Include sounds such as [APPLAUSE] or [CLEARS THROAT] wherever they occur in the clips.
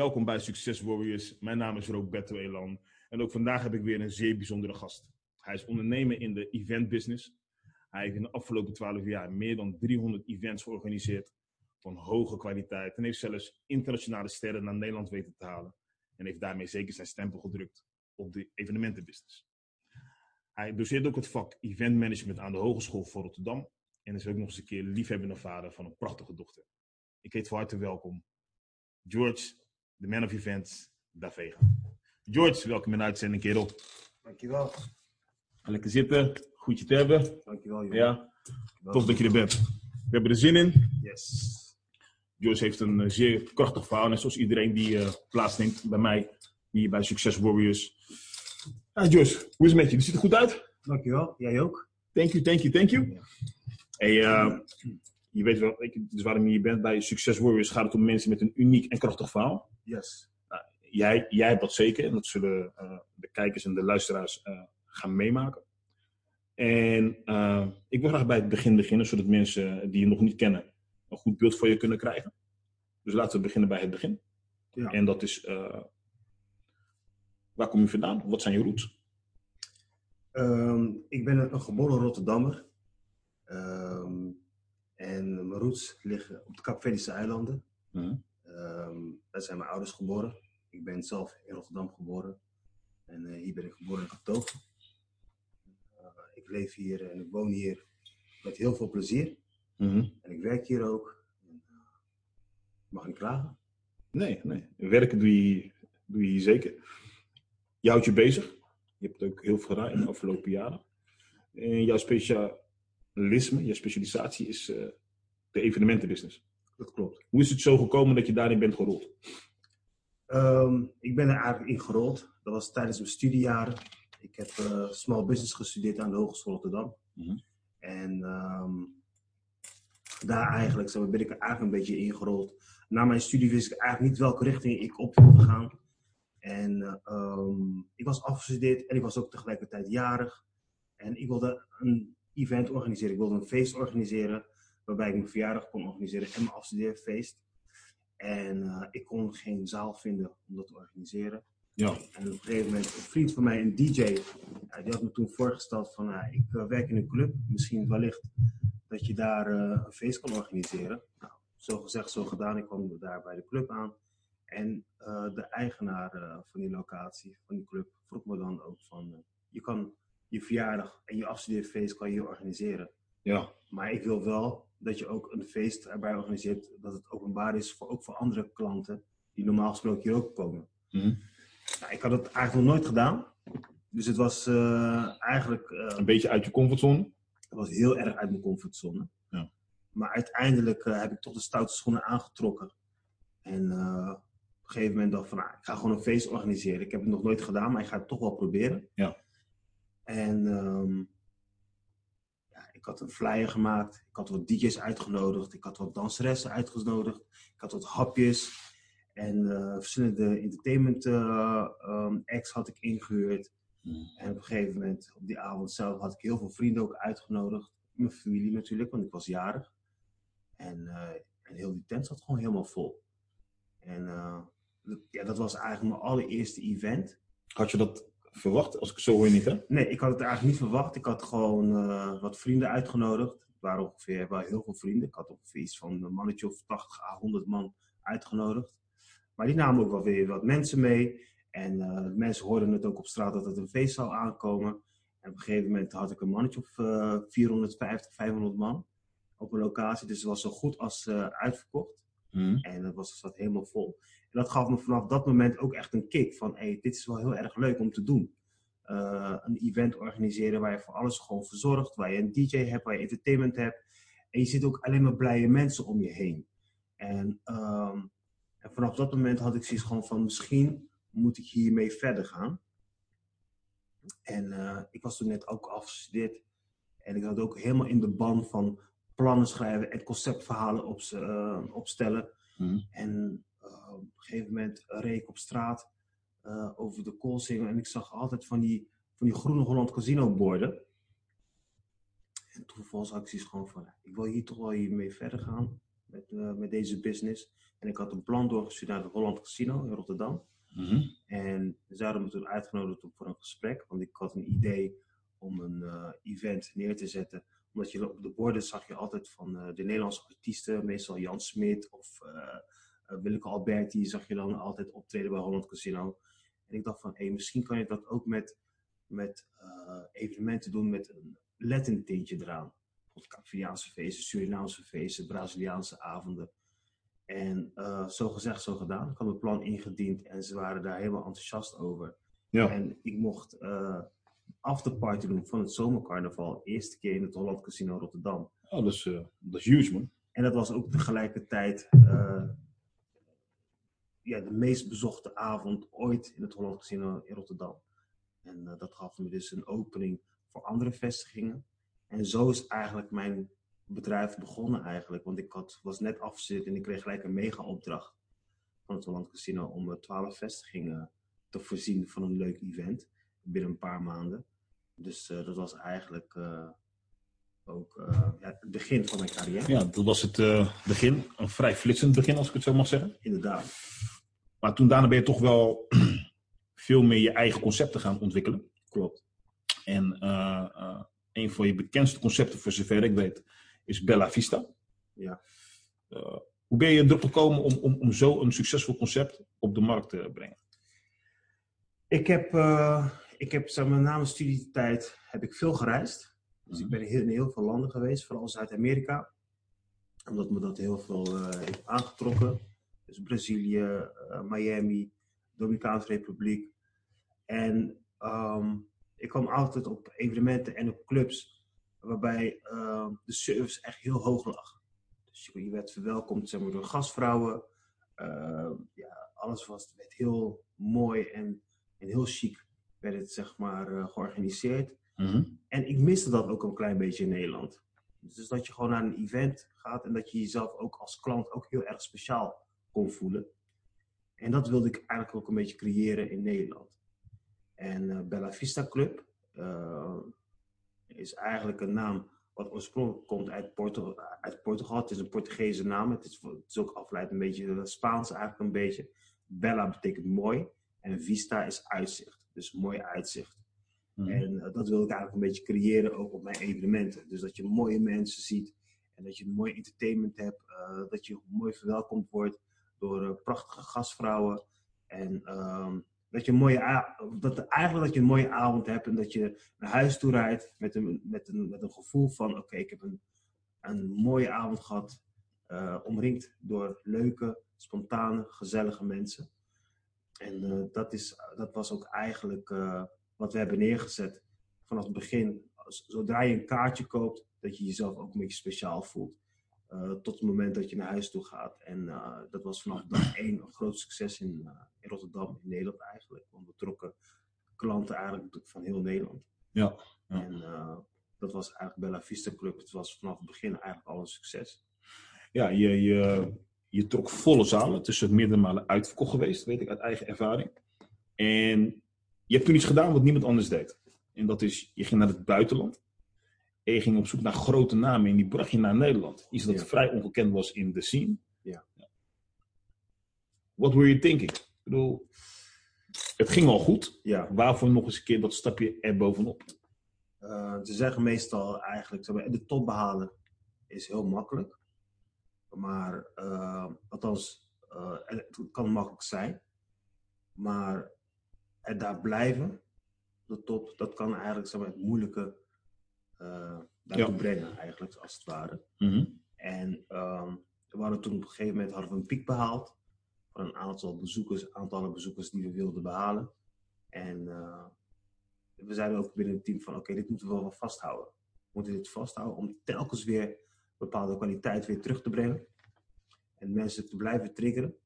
Welkom bij Success Warriors. Mijn naam is Roberto Elan. En ook vandaag heb ik weer een zeer bijzondere gast. Hij is ondernemer in de event business. Hij heeft in de afgelopen 12 jaar meer dan 300 events georganiseerd van hoge kwaliteit. En heeft zelfs internationale sterren naar Nederland weten te halen. En heeft daarmee zeker zijn stempel gedrukt op de evenementenbusiness. Hij doseert ook het vak event management aan de Hogeschool voor Rotterdam. En is ook nog eens een keer liefhebbende vader van een prachtige dochter. Ik heet van harte welkom George, de man of events, Davega. George, welkom in de uitzending, kerel. Dankjewel. Ga lekker zitten, goed je te hebben. Dankjewel, jongen. Ja, Dankjewel. tof dat je er bent. We hebben er zin in. Yes. George heeft een eh, zeer krachtig verhaal. Net zoals iedereen die eh, plaatsneemt bij mij, hier bij Success Warriors. Ja, George, hoe is het met je? Je ziet er goed uit. Dankjewel. Jij ook? Thank you, thank you, thank you. Ja. Hey, eh, je weet wel, je, dus waarom je hier bent bij Success Warriors gaat het om mensen met een uniek en krachtig verhaal. Yes. Jij, jij hebt dat zeker en dat zullen eh, de kijkers en de luisteraars eh, gaan meemaken. En eh, ik wil graag bij het begin beginnen, zodat mensen die je nog niet kennen een goed beeld voor je kunnen krijgen. Dus laten we beginnen bij het begin. Ja. En dat is, waar kom je vandaan? Wat zijn je roots? Ehm, ik ben een, een geboren Rotterdammer. Ehm, en mijn roots liggen op de Capverdische eilanden. Mhm. Ehm, daar zijn mijn ouders geboren. Ik ben zelf in Rotterdam geboren. En eh, hier ben ik geboren en getogen. Eh, ik leef hier en ik woon hier met heel veel plezier. Mhm. En ik werk hier ook. En, eh, ik mag niet klagen. Nee, nee. Werken doe je, doe je zeker. Je houdt je bezig. Je hebt ook heel veel gedaan in de afgelopen jaren. En jouw specialisme, je specialisatie is de evenementenbusiness. Dat klopt. Hoe is het zo gekomen dat je daarin bent gerold? Ehm, ik ben er eigenlijk in gerold. Dat was tijdens mijn studiejaren. Ik heb eh, small business gestudeerd aan de Hogeschool Rotterdam. Mhm. En ehm, daar eigenlijk maar, ben ik er eigenlijk een beetje in gerold. Na mijn studie wist ik eigenlijk niet welke richting ik op wilde gaan. En eh, ehm, ik was afgestudeerd en ik was ook tegelijkertijd jarig. En ik wilde een event organiseren. Ik wilde een feest organiseren waarbij ik mijn verjaardag kon organiseren en mijn afstudeerfeest. En eh, ik kon geen zaal vinden om dat te organiseren. Ja. En op een gegeven moment, een vriend van mij, een DJ, ja, die had me toen voorgesteld van, ja, ik eh, werk in een club, misschien wellicht dat je daar eh, een feest kan organiseren. Nou, zo gezegd, zo gedaan, ik kwam daar bij de club aan. En eh, de eigenaar eh, van die locatie, van die club, vroeg me dan ook van, eh, je kan je verjaardag en je afstudeerfeest kan je hier organiseren. Ja. Maar ik wil wel dat je ook een feest erbij organiseert, dat het openbaar is, voor, ook voor andere klanten die normaal gesproken hier ook komen. Mhm. Nou, ik had het eigenlijk nog nooit gedaan. Dus het was eh, eigenlijk eh, Een beetje uit je comfortzone. het was heel erg uit mijn comfortzone. Ja. Maar uiteindelijk eh, heb ik toch de stoute schoenen aangetrokken. En op een gegeven moment dacht ik van, nou, ik ga gewoon een feest organiseren. Ik heb het nog nooit gedaan, maar ik ga het toch wel proberen. Ja. En ehm, ik had een flyer gemaakt. Ik had wat DJ's uitgenodigd. Ik had wat danseressen uitgenodigd. Ik had wat hapjes. En eh, verschillende entertainment eh, ehm, acts had ik ingehuurd. En op een gegeven moment, op die avond zelf, had ik heel veel vrienden ook uitgenodigd. Mijn familie natuurlijk, want ik was jarig. En, eh, en heel die tent zat gewoon helemaal vol. En ja, dat was eigenlijk mijn allereerste event. Had je dat verwacht? Als ik zo hoor niet, hè? Nee, ik had het eigenlijk niet verwacht. Ik had gewoon eh, wat vrienden uitgenodigd. Het waren ongeveer wel heel veel vrienden. Ik had ongeveer iets van een mannetje of 80 à 100 man uitgenodigd. Maar die namen ook wel weer wat mensen mee. En eh, mensen hoorden het ook op straat dat het een feest zou aankomen. En op een gegeven moment had ik een mannetje of eh 450, 500 man op een locatie. Dus het was zo goed als eh, uitverkocht. Mhm. En het was, zat helemaal vol. En dat gaf me vanaf dat moment ook echt een kick van, hey, dit is wel heel erg leuk om te doen. Eh, een event organiseren waar je voor alles gewoon verzorgt, waar je een DJ hebt, waar je entertainment hebt. En je zit ook alleen maar blije mensen om je heen. En, ehm, en vanaf dat moment had ik zoiets gewoon van, misschien moet ik hiermee verder gaan. En eh, ik was toen net ook afgestudeerd. En ik had ook helemaal in de ban van plannen schrijven en conceptverhalen op, eh, opstellen. Mhm. En eh, op een gegeven moment reed ik op straat eh, over de Koolsingel en ik zag altijd van die, van die Groene Holland Casino borden. En zoiets gewoon van, ik wil hier toch wel hiermee verder gaan. met, met deze business. En ik had een plan doorgestuurd naar het Holland Casino in Rotterdam. Mhm. En ze hadden me toen uitgenodigd voor een gesprek, want ik had een idee om een event neer te zetten. Omdat je op de borden zag je altijd van uh, de Nederlandse artiesten, meestal Jan Smit of uh, Willeke Alberti, zag je dan altijd optreden bij Holland Casino. En ik dacht van, hé, hey, misschien kan je dat ook met, met evenementen doen met een Latin tintje eraan. Cafriaanse feesten, Surinaamse feesten, Braziliaanse avonden. En uh, zo gezegd, zo gedaan. Ik had mijn plan ingediend en ze waren daar helemaal enthousiast over. Ja. En ik mocht uh, afterparty doen van het zomercarnaval. Eerste keer in het Holland Casino Rotterdam. Oh, dat is, uh, dat is huge, man. En dat was ook tegelijkertijd ja, de meest bezochte avond ooit in het Holland Casino in Rotterdam. En dat gaf me dus een opening voor andere vestigingen. En zo is eigenlijk mijn bedrijf begonnen eigenlijk. Want ik had, was net afgezet en ik kreeg gelijk een mega opdracht van het Holland Casino om twaalf vestigingen te voorzien van een leuk event binnen een paar maanden. Dus uh, dat was eigenlijk uh, ook ja, het begin van mijn carrière. Ja, dat was het begin. Een vrij flitsend begin, als ik het zo mag zeggen. Inderdaad. Maar toen daarna ben je toch wel [CLEARS THROAT] veel meer je eigen concepten gaan ontwikkelen. Klopt. En een van je bekendste concepten, voor zover ik weet, is Bella Vista. Ja. Uh, hoe ben je erop gekomen om, om, om zo een succesvol concept op de markt te brengen? Ik heb, ik heb zeg maar, na mijn studietijd heb ik veel gereisd. Dus mm -hmm. ik ben in heel veel landen geweest, vooral Zuid-Amerika. Omdat me dat heel veel uh, heeft aangetrokken. Dus Brazilië, Miami, Dominicaanse Republiek. En um, ik kwam altijd op evenementen en op clubs waarbij uh, de service echt heel hoog lag. Dus je, werd verwelkomd zeg maar, door gastvrouwen. Uh, ja, alles was, werd heel mooi en, en heel chic werd het zeg maar, uh, georganiseerd. Mm -hmm. En ik miste dat ook een klein beetje in Nederland. Dus dat je gewoon naar een event gaat en dat je jezelf ook als klant ook heel erg speciaal kon voelen. En dat wilde ik eigenlijk ook een beetje creëren in Nederland. En Bella Vista Club, uh, is eigenlijk een naam wat oorspronkelijk komt uit, Porto, uit Portugal. Het is een Portugese naam. Het is, het is ook afgeleid een beetje Spaans eigenlijk een beetje. Bella betekent mooi en vista is uitzicht. Dus mooi uitzicht. Mhm. En uh, dat wil ik eigenlijk een beetje creëren ook op mijn evenementen. Dus dat je mooie mensen ziet en dat je een mooi entertainment hebt. Uh, dat je mooi verwelkomd wordt door uh, prachtige gastvrouwen. En um, dat je een mooie dat eigenlijk dat je een mooie avond hebt en dat je naar huis toe rijdt met een, met een, met een gevoel van oké, okay, ik heb een, een mooie avond gehad, uh, omringd door leuke, spontane, gezellige mensen. En uh, dat, is, dat was ook eigenlijk uh, wat we hebben neergezet vanaf het begin. Zodra je een kaartje koopt, dat je jezelf ook een beetje speciaal voelt. Uh, tot het moment dat je naar huis toe gaat. En uh, dat was vanaf dag [CLEARS THROAT] één een groot succes in, uh, in, Rotterdam, in Nederland eigenlijk. Want we trokken klanten eigenlijk van heel Nederland. Ja. ja. En dat was eigenlijk Bella Vista Club. Het was vanaf het begin eigenlijk al een succes. Ja, je, je, je trok volle zalen. Het is meerdere malen uitverkocht geweest, weet ik uit eigen ervaring. En je hebt toen iets gedaan wat niemand anders deed. En dat is, je ging naar het buitenland. En je ging op zoek naar grote namen en die bracht je naar Nederland. Iets dat Ja. vrij ongekend was in de scene. Ja. What were you thinking? Ik bedoel, het ging al goed. Ja, Waarvoor nog eens een keer dat stapje er bovenop? uh, ze zeggen meestal eigenlijk, de top behalen is heel makkelijk. Maar, uh, althans, uh, het kan makkelijk zijn. Maar er daar blijven, de top, dat kan eigenlijk zeg maar, het moeilijke uh, daartoe Ja. brengen, eigenlijk, als het ware. Mhm. En ehm, we hadden toen op een gegeven moment hadden we een piek behaald van een aantal bezoekers, aantallen bezoekers die we wilden behalen. En uh, we zeiden ook binnen het team van oké, dit moeten we wel vasthouden. We moeten dit vasthouden om telkens weer bepaalde kwaliteit weer terug te brengen. En mensen te blijven triggeren.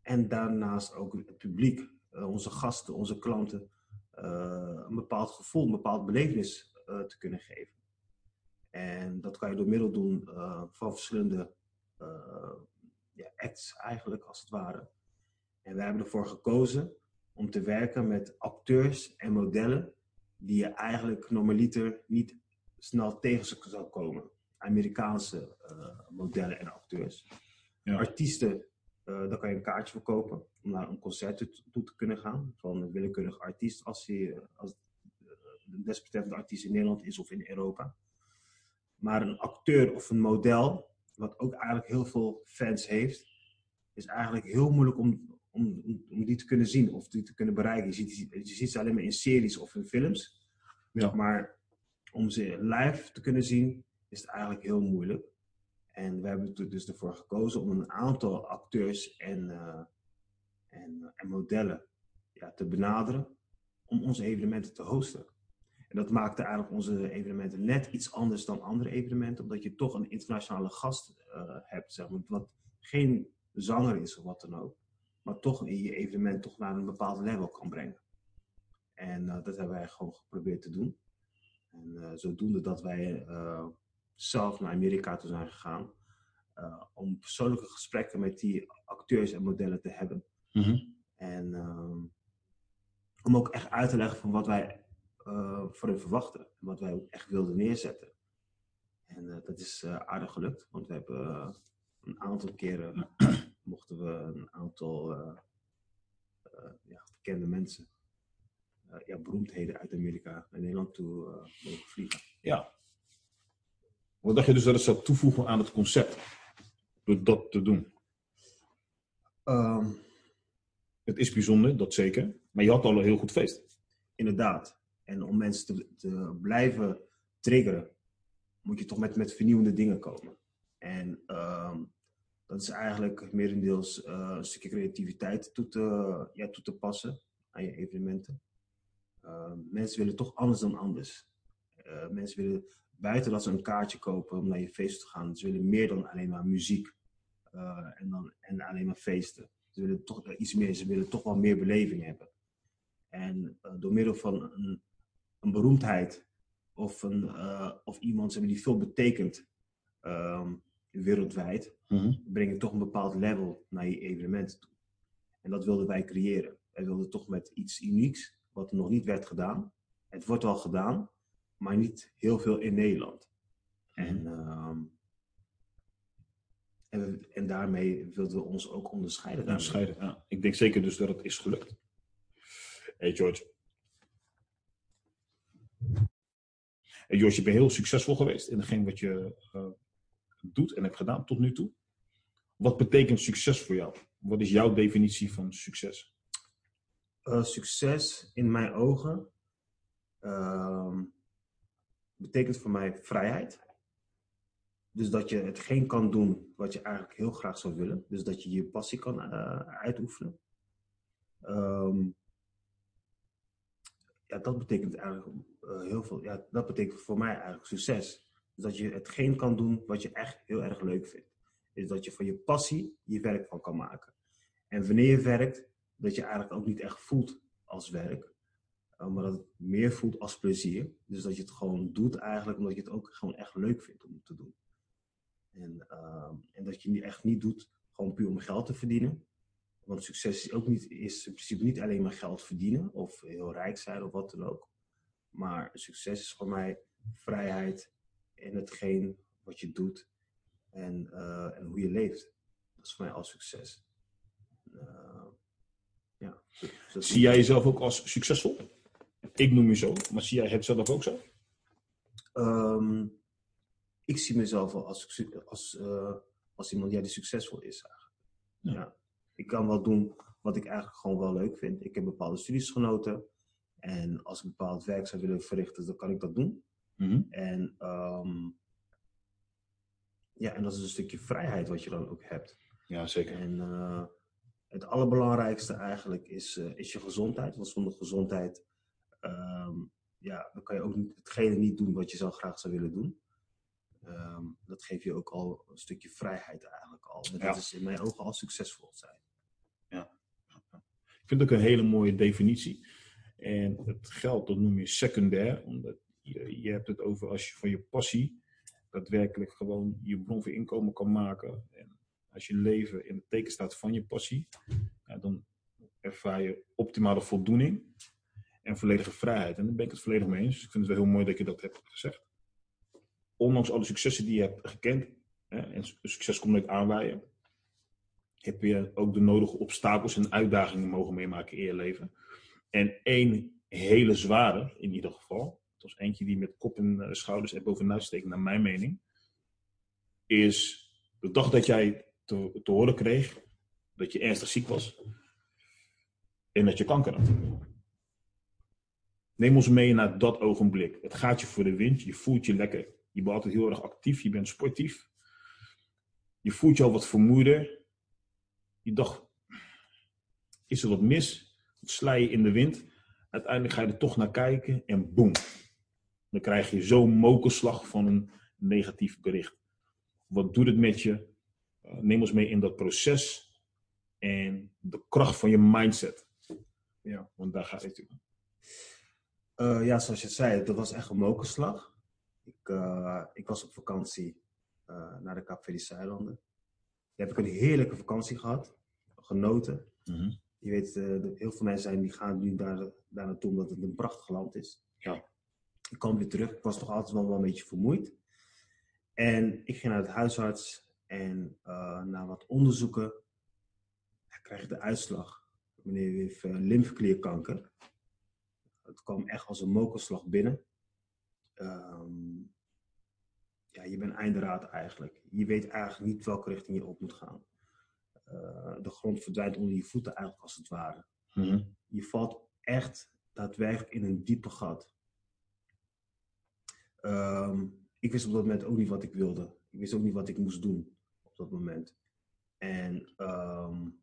En daarnaast ook het publiek, uh, onze gasten, onze klanten, uh, een bepaald gevoel, een bepaald belevenis te kunnen geven. En dat kan je door middel doen van verschillende acts eigenlijk, als het ware. En wij hebben ervoor gekozen om te werken met acteurs en modellen die je eigenlijk normaliter niet snel tegen zou komen. Amerikaanse eh, modellen en acteurs. Ja. Artiesten, uh, daar kan je een kaartje voor kopen om naar een concert toe, te kunnen gaan. Van een willekeurige artiest, als, hij, als de desbetreffende artiest in Nederland is of in Europa. Maar een acteur of een model, wat ook eigenlijk heel veel fans heeft, is eigenlijk heel moeilijk om, om, om die te kunnen zien of die te kunnen bereiken. Je ziet, je ziet ze alleen maar in series of in films. Ja. Maar om ze live te kunnen zien, is het eigenlijk heel moeilijk. En we hebben er dus ervoor gekozen om een aantal acteurs en, uh, en, en modellen ja, te benaderen om onze evenementen te hosten. En dat maakte eigenlijk onze evenementen net iets anders dan andere evenementen, omdat je toch een internationale gast uh, hebt, zeg maar, wat geen zanger is of wat dan ook, maar toch in je evenement toch naar een bepaald level kan brengen. En uh, dat hebben wij gewoon geprobeerd te doen. En zodoende dat wij zelf naar Amerika toe zijn gegaan om persoonlijke gesprekken met die acteurs en modellen te hebben. Mm -hmm. En om ook echt uit te leggen van wat wij uh, voor hun verwachten. En wat wij ook echt wilden neerzetten. En uh, dat is aardig gelukt, want we hebben een aantal keren [CLEARS THROAT] mochten we een aantal ja, bekende mensen, ja, beroemdheden uit Amerika naar Nederland toe mogen vliegen. Ja. Wat dacht je dus dat het zou toevoegen aan het concept? Door dat te doen? Um, het is bijzonder, dat zeker. Maar je had al een heel goed feest. Inderdaad. En om mensen te, te, blijven triggeren, moet je toch met, met vernieuwende dingen komen. En um, dat is eigenlijk merendeels uh, een stukje creativiteit toe te, ja, toe te passen aan je evenementen. Uh, mensen willen toch anders dan anders. Uh, mensen willen buiten dat ze een kaartje kopen om naar je feest te gaan, ze willen meer dan alleen maar muziek en, dan, en alleen maar feesten. Ze willen toch iets meer, ze willen toch wel meer beleving hebben. En door middel van een, een beroemdheid of, een, uh, of iemand die veel betekent um, wereldwijd, mm -hmm. breng je toch een bepaald level naar je evenement toe. En dat wilden wij creëren. Wij wilden toch met iets unieks, wat er nog niet werd gedaan. Het wordt wel gedaan, maar niet heel veel in Nederland. Mhm. En, um, en, en, daarmee wilden we ons ook onderscheiden. Onderscheiden, ja. Ik denk zeker dus dat het is gelukt. Hey George, En Jos, je bent heel succesvol geweest in hetgeen wat je uh, doet en hebt gedaan tot nu toe. Wat betekent succes voor jou? Wat is jouw definitie van succes? Uh, succes in mijn ogen uh, betekent voor mij vrijheid. Dus dat je hetgeen kan doen wat je eigenlijk heel graag zou willen. Dus dat je je passie kan uh, uitoefenen. Um, ja, dat betekent eigenlijk uh, heel veel. Ja, dat betekent voor mij eigenlijk succes. Dus dat je hetgeen kan doen wat je echt heel erg leuk vindt. Is dat je van je passie je werk van kan maken. En wanneer je werkt, dat je eigenlijk ook niet echt voelt als werk. Uh, maar dat het meer voelt als plezier. Dus dat je het gewoon doet eigenlijk omdat je het ook gewoon echt leuk vindt om te doen. En, uh, en dat je het echt niet doet gewoon puur om geld te verdienen. Want succes is ook niet, is in principe niet alleen maar geld verdienen of heel rijk zijn of wat dan ook. Maar succes is voor mij vrijheid in hetgeen wat je doet en, uh, en hoe je leeft. Dat is voor mij al succes. Uh, ja, dat zie jij jezelf ook als succesvol? Ik noem je zo, maar zie jij het zelf ook zo? Um, ik zie mezelf wel als, als, uh, als iemand ja, die succesvol is. Ja. ja ik kan wel doen wat ik eigenlijk gewoon wel leuk vind. Ik heb bepaalde studies genoten. En als ik bepaald werk zou willen verrichten, dan kan ik dat doen. Mm -hmm. En, um, ja, en dat is een stukje vrijheid wat je dan ook hebt. Ja, zeker. En uh, het allerbelangrijkste eigenlijk is, uh, is je gezondheid. Want zonder gezondheid um, ja, dan kan je ook niet, hetgene niet doen wat je zo graag zou willen doen. Um, dat geeft je ook al een stukje vrijheid eigenlijk al. En dat Ja. is in mijn ogen al succesvol zijn. Ik vind het ook een hele mooie definitie. En het geld, dat noem je secundair. Omdat je, je hebt het over als je van je passie daadwerkelijk gewoon je bron van inkomen kan maken. En als je leven in het teken staat van je passie, ja, dan ervaar je optimale voldoening en volledige vrijheid. En daar ben ik het volledig mee eens. Dus ik vind het wel heel mooi dat je dat hebt gezegd. ondanks alle successen die je hebt gekend, hè, en succes komt uit aanwaaien, heb je ook de nodige obstakels en uitdagingen mogen meemaken in je leven. En één hele zware, in ieder geval, het was eentje die met kop en eh, schouders er bovenuit steekt, naar mijn mening, is de dag dat jij te horen kreeg dat je ernstig ziek was en dat je kanker had. Neem ons mee naar dat ogenblik. Het gaat je voor de wind, je voelt je lekker. Je bent altijd heel erg actief, je bent sportief. Je voelt je al wat vermoeider. Je dacht, is er wat mis? Wat sla je in de wind? Uiteindelijk ga je er toch naar kijken en boem. Dan krijg je zo'n mokerslag van een negatief bericht. Wat doet het met je? Uh, neem ons mee in dat proces en de kracht van je mindset. Ja, want daar gaat het natuurlijk. Uh, ja, zoals je zei, dat was echt een mokerslag. Ik, uh, ik was op vakantie uh, naar de Kaapverdische eilanden. Daar heb ik een heerlijke vakantie gehad, genoten. Mm -hmm. Je weet, heel veel mensen zijn, die gaan nu daar, daar naartoe omdat het een prachtig land is. Ja. Ik kwam weer terug, ik was toch altijd wel, wel een beetje vermoeid. En ik ging naar het huisarts en na wat onderzoeken krijg ik de uitslag. Meneer heeft lymfeklierkanker. Het kwam echt als een mokerslag binnen. Um, ja, je bent einderaad eigenlijk. Je weet eigenlijk niet welke richting je op moet gaan. Uh, de grond verdwijnt onder je voeten eigenlijk als het ware. Mm -hmm. Je valt echt daadwerkelijk in een diepe gat. Um, ik wist op dat moment ook niet wat ik wilde. Ik wist ook niet wat ik moest doen op dat moment. En um,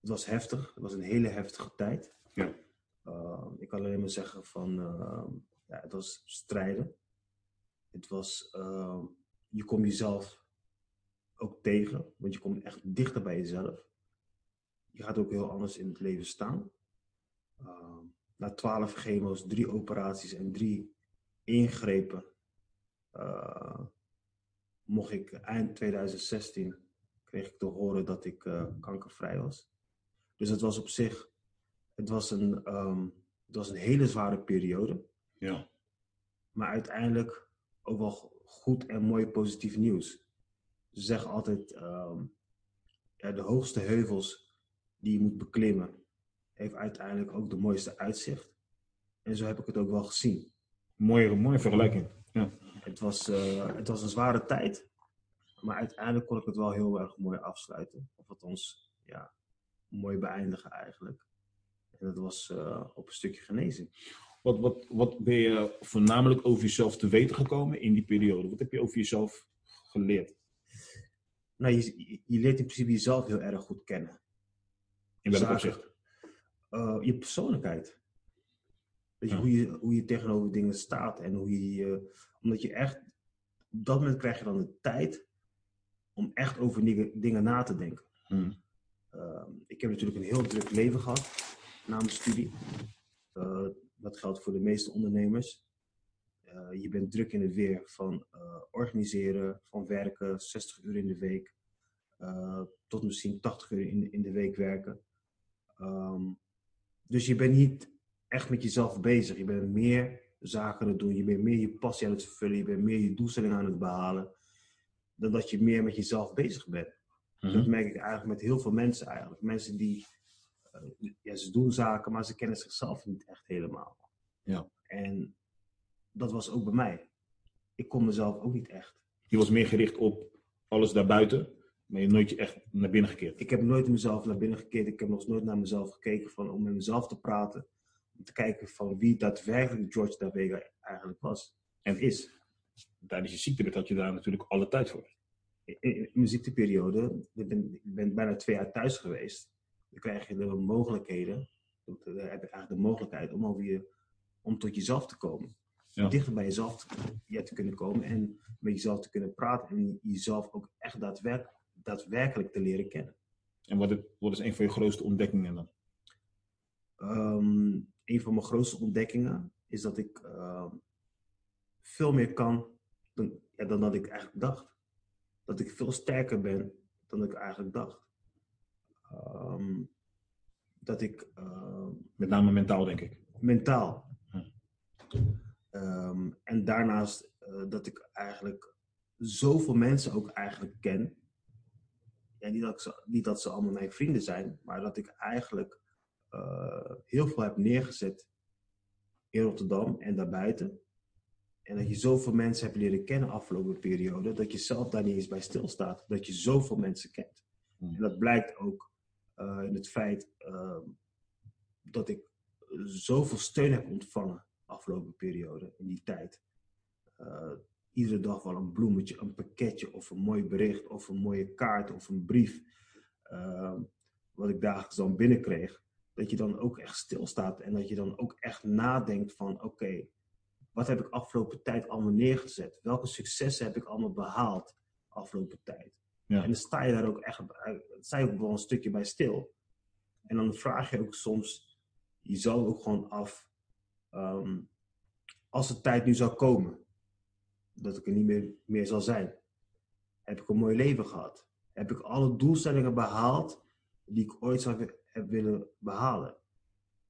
het was heftig. Het was een hele heftige tijd. Ja. Uh, ik kan alleen maar zeggen van, uh, ja, het was strijden. Het was, uh, je komt jezelf ook tegen, want je komt echt dichter bij jezelf. Je gaat ook heel anders in het leven staan. na twaalf chemo's, drie operaties en drie ingrepen, mocht ik eind 2016, kreeg ik te horen dat ik kankervrij was. Dus het was op zich, het was een, um, het was een hele zware periode. Ja. Maar uiteindelijk ook wel goed en mooi positief nieuws. Ze zeggen altijd, um, ja, de hoogste heuvels die je moet beklimmen, heeft uiteindelijk ook de mooiste uitzicht. En zo heb ik het ook wel gezien. Mooie, mooie vergelijking. Ja. Het, was, uh, het was een zware tijd, maar uiteindelijk kon ik het wel heel erg mooi afsluiten. Of althans, ja, mooi beëindigen eigenlijk. En dat was uh, op een stukje genezing. Wat, wat, wat ben je voornamelijk over jezelf te weten gekomen in die periode? Wat heb je over jezelf geleerd? Nou, je, je leert in principe jezelf heel erg goed kennen. In welk opzicht? Uh, je persoonlijkheid. Weet je, ja. hoe, je, hoe je tegenover dingen staat en hoe je, omdat je echt, op dat moment krijg je dan de tijd om echt over dingen, dingen na te denken. Hmm. Uh, ik heb natuurlijk een heel druk leven gehad na mijn studie. Uh, dat geldt voor de meeste ondernemers. Uh, je bent druk in het weer van organiseren, van werken, 60 uur in de week, tot misschien 80 uur in, in de week werken. Um, dus je bent niet echt met jezelf bezig. Je bent meer zaken aan het doen, je bent meer je passie aan het vervullen, je bent meer je doelstellingen aan het behalen, dan dat je meer met jezelf bezig bent. Dat merk ik eigenlijk met heel veel mensen eigenlijk. Mensen die, ja, ze doen zaken, maar ze kennen zichzelf niet echt helemaal. Ja. En dat was ook bij mij. Ik kon mezelf ook niet echt. Je was meer gericht op alles daarbuiten, maar je hebt nooit echt naar binnen gekeerd. Ik heb nooit mezelf naar binnen gekeerd. Ik heb nog nooit naar mezelf gekeken van, om met mezelf te praten. Om te kijken van wie daadwerkelijk George Davega eigenlijk was en is. Tijdens je ziekte had je daar natuurlijk alle tijd voor in mijn ziekteperiode, ik ben, ik ben bijna twee jaar thuis geweest. Dan krijg je de mogelijkheden, heb je eigenlijk de mogelijkheid om, over je, om tot jezelf te komen. Ja. Dichter bij jezelf te, ja, te kunnen komen en met jezelf te kunnen praten en jezelf ook echt daadwerkelijk, daadwerkelijk te leren kennen. En wat, het, wat is een van je grootste ontdekkingen dan? Um, een van mijn grootste ontdekkingen is dat ik uh, veel meer kan dan, ja, dan dat ik eigenlijk dacht dat ik veel sterker ben dan ik eigenlijk dacht. Um, dat ik. Uh, Met name mentaal, denk ik. Mentaal. Hm. Um, en daarnaast uh, dat ik eigenlijk zoveel mensen ook eigenlijk ken. Ja, niet, dat ze, niet dat ze allemaal mijn vrienden zijn, maar dat ik eigenlijk heel veel heb neergezet in Rotterdam en daarbuiten. En dat je zoveel mensen hebt leren kennen afgelopen periode, dat je zelf daar niet eens bij stilstaat. Dat je zoveel mensen kent. En dat blijkt ook uh, in het feit uh, dat ik zoveel steun heb ontvangen afgelopen periode, in die tijd. Uh, iedere dag wel een bloemetje, een pakketje of een mooi bericht of een mooie kaart of een brief. Ehm, wat ik dagelijks dan binnenkreeg. Dat je dan ook echt stilstaat en dat je dan ook echt nadenkt van oké, wat heb ik afgelopen tijd allemaal neergezet? Welke successen heb ik allemaal behaald afgelopen tijd? Ja. En dan sta je daar ook echt sta je ook wel een stukje bij stil. En dan vraag je ook soms jezelf ook gewoon af, ehm, als de tijd nu zou komen, dat ik er niet meer, meer zal zijn, heb ik een mooi leven gehad? Heb ik alle doelstellingen behaald die ik ooit zou heb willen behalen?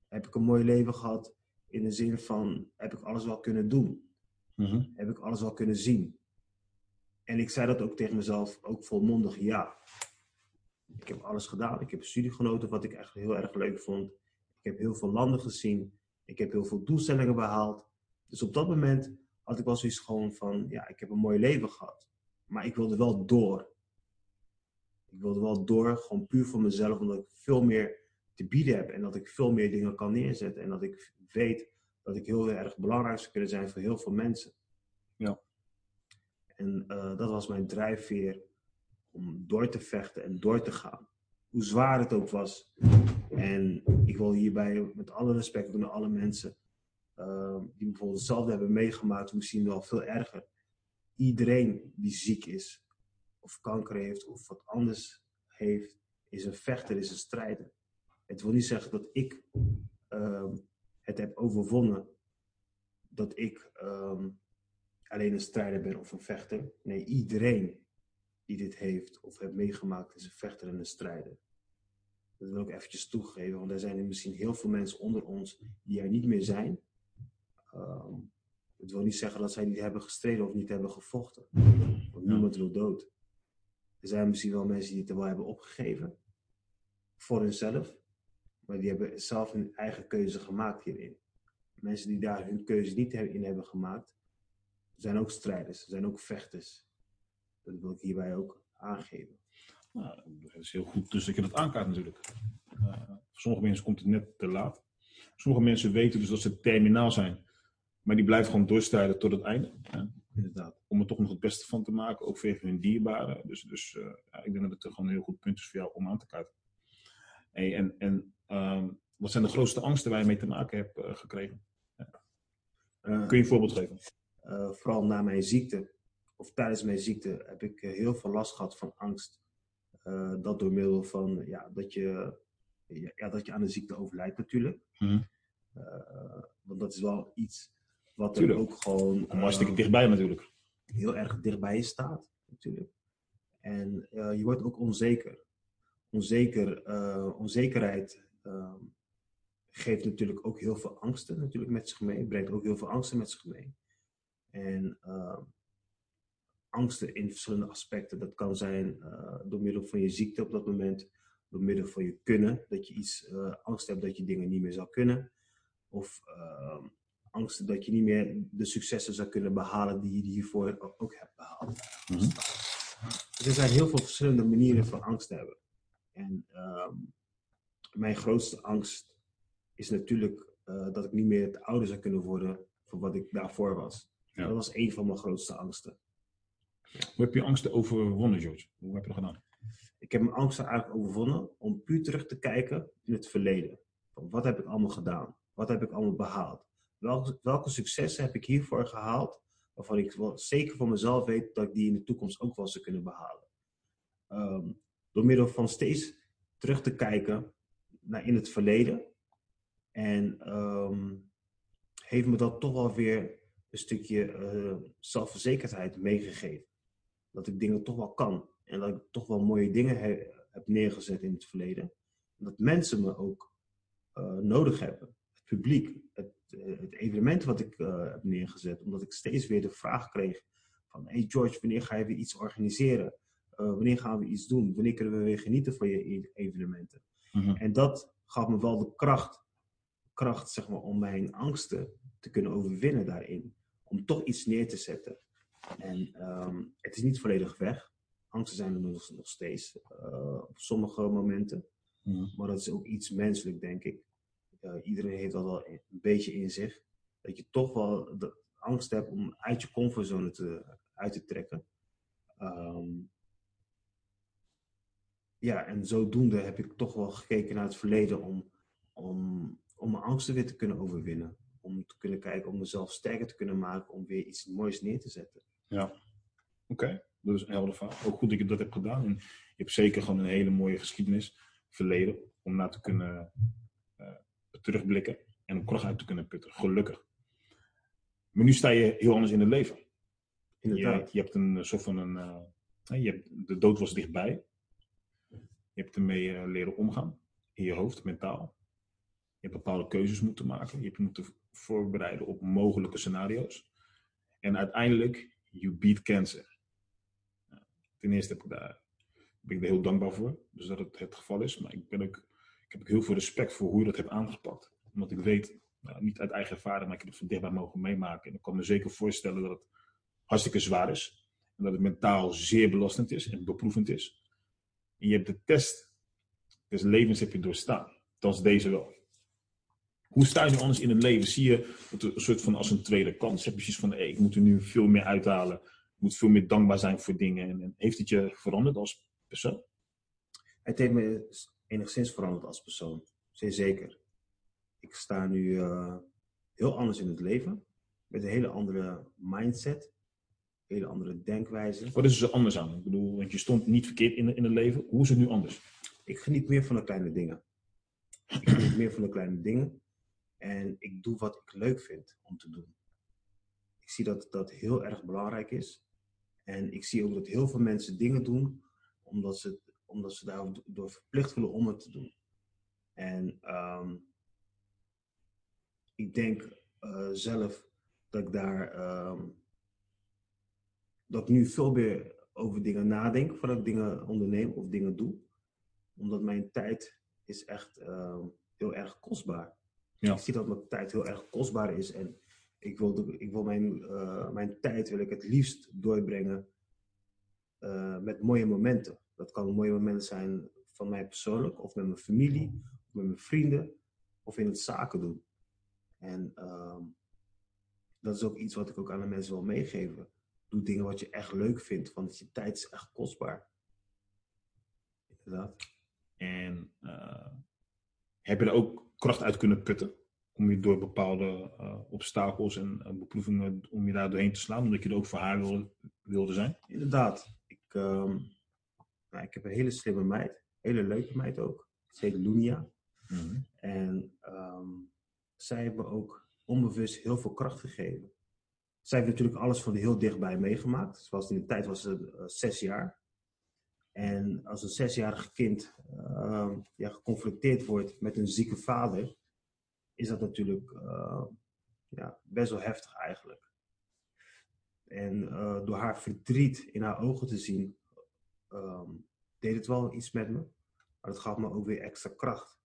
Heb ik een mooi leven gehad in de zin van, heb ik alles wel kunnen doen? Mhm. Heb ik alles wel kunnen zien? En ik zei dat ook tegen mezelf, ook volmondig ja. Ik heb alles gedaan. Ik heb studie genoten, wat ik echt heel erg leuk vond. Ik heb heel veel landen gezien. Ik heb heel veel doelstellingen behaald. Dus op dat moment had ik wel zoiets gewoon van, ja, ik heb een mooi leven gehad. Maar ik wilde wel door. Ik wilde wel door, gewoon puur voor mezelf, omdat ik veel meer te bieden heb. En dat ik veel meer dingen kan neerzetten. En dat ik weet dat ik heel erg belangrijk zou kunnen zijn voor heel veel mensen. Ja. En uh, dat was mijn drijfveer om door te vechten en door te gaan. Hoe zwaar het ook was. En ik wil hierbij met alle respect naar alle mensen uh, die bijvoorbeeld hetzelfde hebben meegemaakt, misschien wel veel erger. Iedereen die ziek is, of kanker heeft, of wat anders heeft, is een vechter, is een strijder. Het wil niet zeggen dat ik uh, het heb overwonnen, dat ik ehm, alleen een strijder ben of een vechter. Nee, iedereen die dit heeft of heeft meegemaakt is een vechter en een strijder. Dat wil ik eventjes toegeven, want er zijn er misschien heel veel mensen onder ons die er niet meer zijn. Um, het wil niet zeggen dat zij niet hebben gestreden of niet hebben gevochten. Want niemand wil dood. Er zijn misschien wel mensen die het er wel hebben opgegeven. Voor hunzelf. Maar die hebben zelf hun eigen keuze gemaakt hierin. Mensen die daar hun keuze niet in hebben gemaakt, zijn ook strijders, zijn ook vechters. Dat wil ik hierbij ook aangeven. Nou, dat is heel goed dus dat je dat aankaart natuurlijk. Uh, voor sommige mensen komt het net te laat. Sommige mensen weten dus dat ze terminaal zijn. Maar die blijven gewoon doorstrijden tot het einde. Inderdaad. Om er toch nog het beste van te maken, ook voor hun dierbaren. Dus, dus uh, ja, ik denk dat het gewoon een heel goed punt is voor jou om aan te kaarten. Hey, en en um, wat zijn de grootste angsten waar je mee te maken hebt uh, gekregen? Kun je een voorbeeld geven? Uh, vooral na mijn ziekte, of tijdens mijn ziekte, heb ik heel veel last gehad van angst. dat door middel van ja, dat, je, ja, dat je aan de ziekte overlijdt natuurlijk. Mm. want dat is wel iets wat er ook gewoon... Mooi stukje dichtbij natuurlijk. Heel erg dichtbij je staat natuurlijk. En je wordt ook onzeker. Onzeker, onzekerheid uh, geeft natuurlijk ook heel veel angsten natuurlijk met zich mee. Brengt ook heel veel angsten met zich mee. En uh, angsten in verschillende aspecten. Dat kan zijn uh, door middel van je ziekte op dat moment. Door middel van je kunnen. Dat je iets uh, angst hebt dat je dingen niet meer zou kunnen. Of ehm, angsten dat je niet meer de successen zou kunnen behalen die je hiervoor ook hebt behaald. Mm -hmm. er zijn heel veel verschillende manieren van angst te hebben. En ehm, mijn grootste angst is natuurlijk uh, dat ik niet meer te ouder zou kunnen worden voor wat ik daarvoor was. Ja. Dat was een van mijn grootste angsten. Hoe heb je angsten overwonnen, George? Hoe heb je dat gedaan? Ik heb mijn angsten eigenlijk overwonnen om puur terug te kijken in het verleden. Wat heb ik allemaal gedaan? Wat heb ik allemaal behaald? Welke, welke successen heb ik hiervoor gehaald? Waarvan ik wel zeker van mezelf weet dat ik die in de toekomst ook wel zou kunnen behalen. Um, door middel van steeds terug te kijken naar in het verleden. En um, heeft me dat toch wel weer een stukje uh, zelfverzekerdheid meegegeven. Dat ik dingen toch wel kan. En dat ik toch wel mooie dingen he heb neergezet in het verleden. En dat mensen me ook uh, nodig hebben. Het publiek, het, het, het evenement wat ik heb neergezet. Omdat ik steeds weer de vraag kreeg van, hey George, wanneer ga je weer iets organiseren? wanneer gaan we iets doen? Wanneer kunnen we weer genieten van je e-, evenementen? Mhm. En dat gaf me wel de kracht, kracht zeg maar, om mijn angsten te kunnen overwinnen daarin. Om toch iets neer te zetten. En um, het is niet volledig weg. Angsten zijn er nog, nog steeds uh, op sommige momenten. Maar dat is ook iets menselijk, denk ik. Uh, iedereen heeft dat wel een beetje in zich. Dat je toch wel de angst hebt om uit je comfortzone te, uit te trekken. Um, ja, en zodoende heb ik toch wel gekeken naar het verleden om, om, om mijn angsten weer te kunnen overwinnen. Om te kunnen kijken, om mezelf sterker te kunnen maken, om weer iets moois neer te zetten. Ja, oké. Dat is een helder verhaal. Ook goed dat je dat hebt gedaan. En je hebt zeker gewoon een hele mooie geschiedenis, verleden, om naar te kunnen uh, terugblikken en om kracht uit te kunnen putten. Gelukkig. Maar nu sta je heel anders in het leven. Inderdaad. Je, je hebt een soort van een. Uh, je hebt, de dood was dichtbij. Je hebt ermee uh, leren omgaan. In je hoofd, mentaal. Je hebt bepaalde keuzes moeten maken. Je hebt moeten voorbereiden op mogelijke scenario's. En uiteindelijk, you beat cancer. ten eerste heb ik daar, ben ik er heel dankbaar voor. Dus dat het het geval is. Maar ik, ben ik heb ook heel veel respect voor hoe je dat hebt aangepakt. Omdat ik weet, nou, niet uit eigen ervaring, maar ik heb het van dichtbij mogen meemaken. En ik kan me zeker voorstellen dat het hartstikke zwaar is. En dat het mentaal zeer belastend is en beproevend is. En je hebt de test des levens heb je doorstaan. Dat is deze wel. Hoe sta je nu anders in het leven? Zie je het een soort van als een tweede kans? Heb je precies van, hey, ik moet er nu veel meer uithalen. Ik moet veel meer dankbaar zijn voor dingen. En, heeft het je veranderd als persoon? Het heeft me enigszins veranderd als persoon. Zeer zeker. Ik sta nu uh, heel anders in het leven. Met een hele andere mindset hele andere denkwijze. Wat is er anders aan? Ik bedoel, want je stond niet verkeerd in, in het leven. Hoe is het nu anders? Ik geniet meer van de kleine dingen. Ik geniet meer van de kleine dingen. En ik doe wat ik leuk vind om te doen. Ik zie dat dat heel erg belangrijk is. En ik zie ook dat heel veel mensen dingen doen omdat ze, omdat ze daardoor verplicht voelen om het te doen. En um, ik denk uh, zelf dat ik daar um, dat ik nu veel meer over dingen nadenk voordat ik dingen onderneem of dingen doe. Omdat mijn tijd is echt uh, heel erg kostbaar. Ja. Ik zie dat mijn tijd heel erg kostbaar is en ik wil, ik wil mijn, uh, mijn tijd wil ik het liefst doorbrengen uh, met mooie momenten. Dat kan mooie momenten zijn van mij persoonlijk of met mijn familie, of met mijn vrienden of in het zaken doen. En uh, dat is ook iets wat ik ook aan de mensen wil meegeven doe dingen wat je echt leuk vindt, want je tijd is echt kostbaar. Inderdaad. En uh, heb je er ook kracht uit kunnen putten? Om je door bepaalde uh, obstakels en uh, beproevingen, om je daar doorheen te slaan, omdat je er ook voor haar wilde, wilde zijn? Inderdaad. Ik, um, nou, ik heb een hele slimme meid, hele leuke meid ook. Ze heet Lunia. Mm -hmm. En um, zij hebben ook onbewust heel veel kracht gegeven. Zij heeft natuurlijk alles van heel dichtbij meegemaakt. Zoals in de tijd was ze uh, zes jaar. En als een zesjarig kind uh, ja, geconfronteerd wordt met een zieke vader, is dat natuurlijk uh, ja, best wel heftig eigenlijk. En uh, door haar verdriet in haar ogen te zien, um, deed het wel iets met me. Maar het gaf me ook weer extra kracht.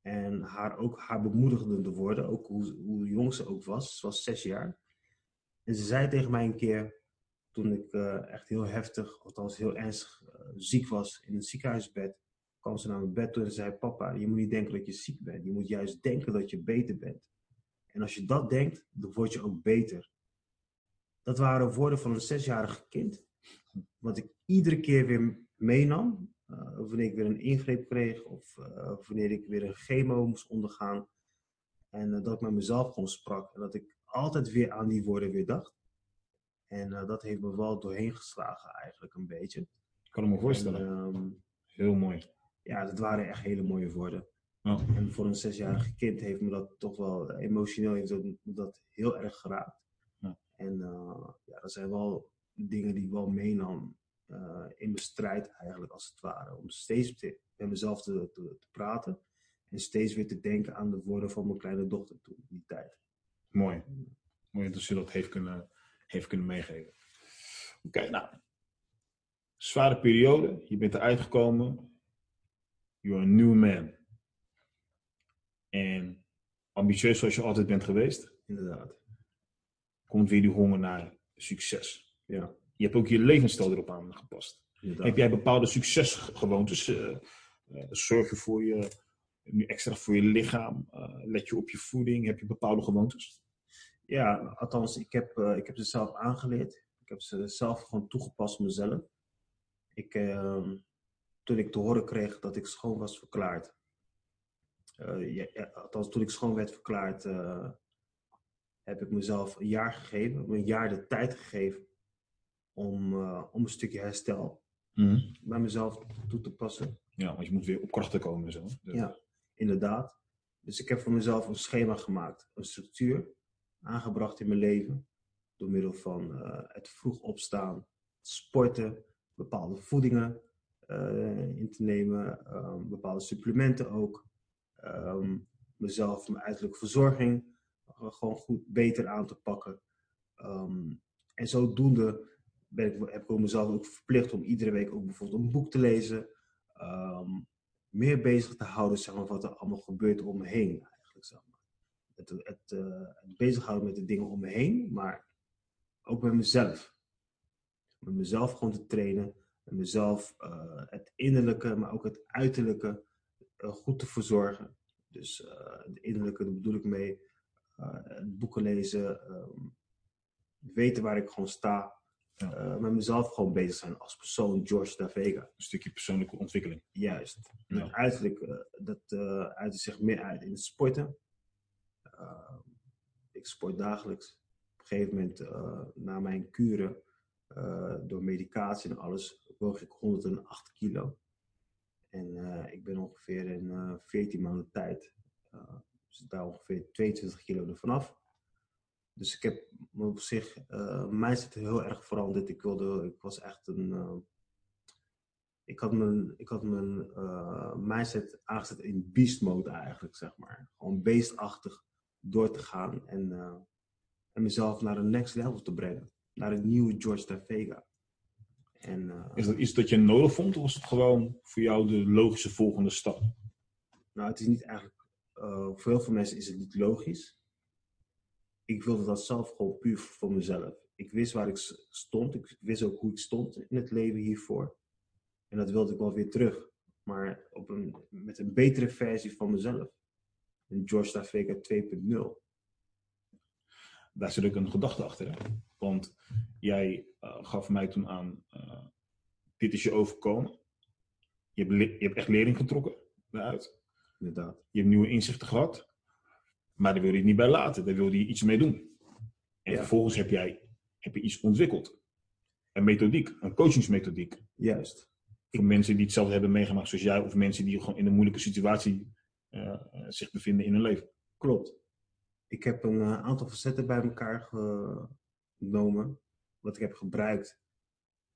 En haar ook haar bemoedigende woorden, ook hoe, hoe jong ze ook was, ze was zes jaar en ze zei tegen mij een keer, toen ik uh, echt heel heftig, althans heel ernstig uh, ziek was in een ziekenhuisbed, kwam ze naar mijn bed toe en zei: Papa, je moet niet denken dat je ziek bent. Je moet juist denken dat je beter bent. En als je dat denkt, dan word je ook beter. Dat waren woorden van een zesjarig kind, wat ik iedere keer weer meenam. Uh, wanneer ik weer een ingreep kreeg of wanneer ik weer een chemo moest ondergaan. En dat ik met mezelf gewoon sprak. En dat ik altijd weer aan die woorden weer dacht. En uh, dat heeft me wel doorheen geslagen eigenlijk een beetje. Ik kan me voorstellen. En, um, Heel mooi. Ja, dat waren echt hele mooie woorden. Oh. En voor een zesjarig kind heeft me dat toch wel emotioneel heeft dat heel erg geraakt. Ja. En uh, ja, dat zijn wel dingen die ik wel meenam uh, in mijn strijd eigenlijk als het ware. Om steeds te, met mezelf te, te, te, praten en steeds weer te denken aan de woorden van mijn kleine dochter toen, die tijd. Mooi. Mooi dat ze dat heeft kunnen, heeft kunnen meegeven. Oké, nou. Zware periode. Je bent eruit gekomen. You're a new man. En ambitieus zoals je altijd bent geweest. Inderdaad. Komt weer die honger naar succes. Ja, Je hebt ook je levensstijl erop aangepast. inderdaad. Heb jij bepaalde succesgewoontes? eh, zorg je voor je, nu extra voor je lichaam? Eh, let je op je voeding? Heb je bepaalde gewoontes? Ja, althans, ik heb, eh, ik heb ze zelf aangeleerd. Ik heb ze zelf gewoon toegepast op mezelf. Ik, ehm, toen ik te horen kreeg dat ik schoon was verklaard. eh, ja, ja, althans, toen ik schoon werd verklaard, eh, heb ik mezelf een jaar gegeven, een jaar de tijd gegeven om, om een stukje herstel bij mezelf toe te passen. Ja, want je moet weer op krachten komen en zo. Dus- Ja, inderdaad. Dus ik heb voor mezelf een schema gemaakt, een structuur aangebracht in mijn leven. Door middel van eh, het vroeg opstaan, sporten, bepaalde voedingen eh, in te nemen, ehm, bepaalde supplementen ook. Ehm, mezelf, mijn uiterlijke verzorging eh, gewoon goed beter aan te pakken. Ehm, en zodoende ben ik, heb ik mezelf ook verplicht om iedere week ook bijvoorbeeld een boek te lezen. Meer bezig te houden zeg wat er allemaal gebeurt om me heen. Eigenlijk, maar. Het, het, eh, het bezighouden met de dingen om me heen, maar ook met mezelf. Met mezelf gewoon te trainen. Met mezelf eh, het innerlijke, maar ook het uiterlijke eh, goed te verzorgen. Dus het innerlijke, daar bedoel ik mee. boeken lezen. ehm, weten waar ik gewoon sta. Ja. met mezelf gewoon bezig zijn als persoon, George Da Vega. Een stukje persoonlijke ontwikkeling. Juist. Ja. Het uiterlijk, dat uh, uitte zich meer uit in het sporten. Uh, ik sport dagelijks. Op een gegeven moment, uh, na mijn kuren, uh, door medicatie en alles, woog ik 108 kilo. En ik ben ongeveer in 14 maanden tijd, dus daar ongeveer 22 kilo ervan af. Dus ik heb op zich, uh, mindset heel erg veranderd. Ik, wilde, ik was echt een. Uh, ik had mijn, ik had mijn uh, mindset aangezet in beast mode eigenlijk, zeg maar. Gewoon beestachtig door te gaan en, uh, en mezelf naar een next level te brengen. Naar een nieuwe George Da Vega. En, uh, is dat iets dat je nodig vond of was het gewoon voor jou de logische volgende stap? Nou, het is niet eigenlijk. uh, voor heel veel mensen is het niet logisch ik wilde dat zelf gewoon puur voor mezelf. Ik wist waar ik stond. Ik wist ook hoe ik stond in het leven hiervoor. En dat wilde ik wel weer terug. Maar op een, met een betere versie van mezelf. Een George Da Vega 2.0. Daar zit ook een gedachte achter. Hè? Want jij uh, gaf mij toen aan, uh, dit is je overkomen. Je hebt, je hebt echt lering getrokken daaruit. Inderdaad. Je hebt nieuwe inzichten gehad. Maar daar wil je het niet bij laten. Daar wil je iets mee doen. En ja. vervolgens heb jij heb je iets ontwikkeld. Een methodiek, een coachingsmethodiek. Juist. Voor mensen die hetzelfde hebben meegemaakt zoals jij. Of mensen die gewoon in een moeilijke situatie zich bevinden in hun leven. Klopt. Ik heb een uh, aantal facetten bij elkaar genomen. Wat ik heb gebruikt.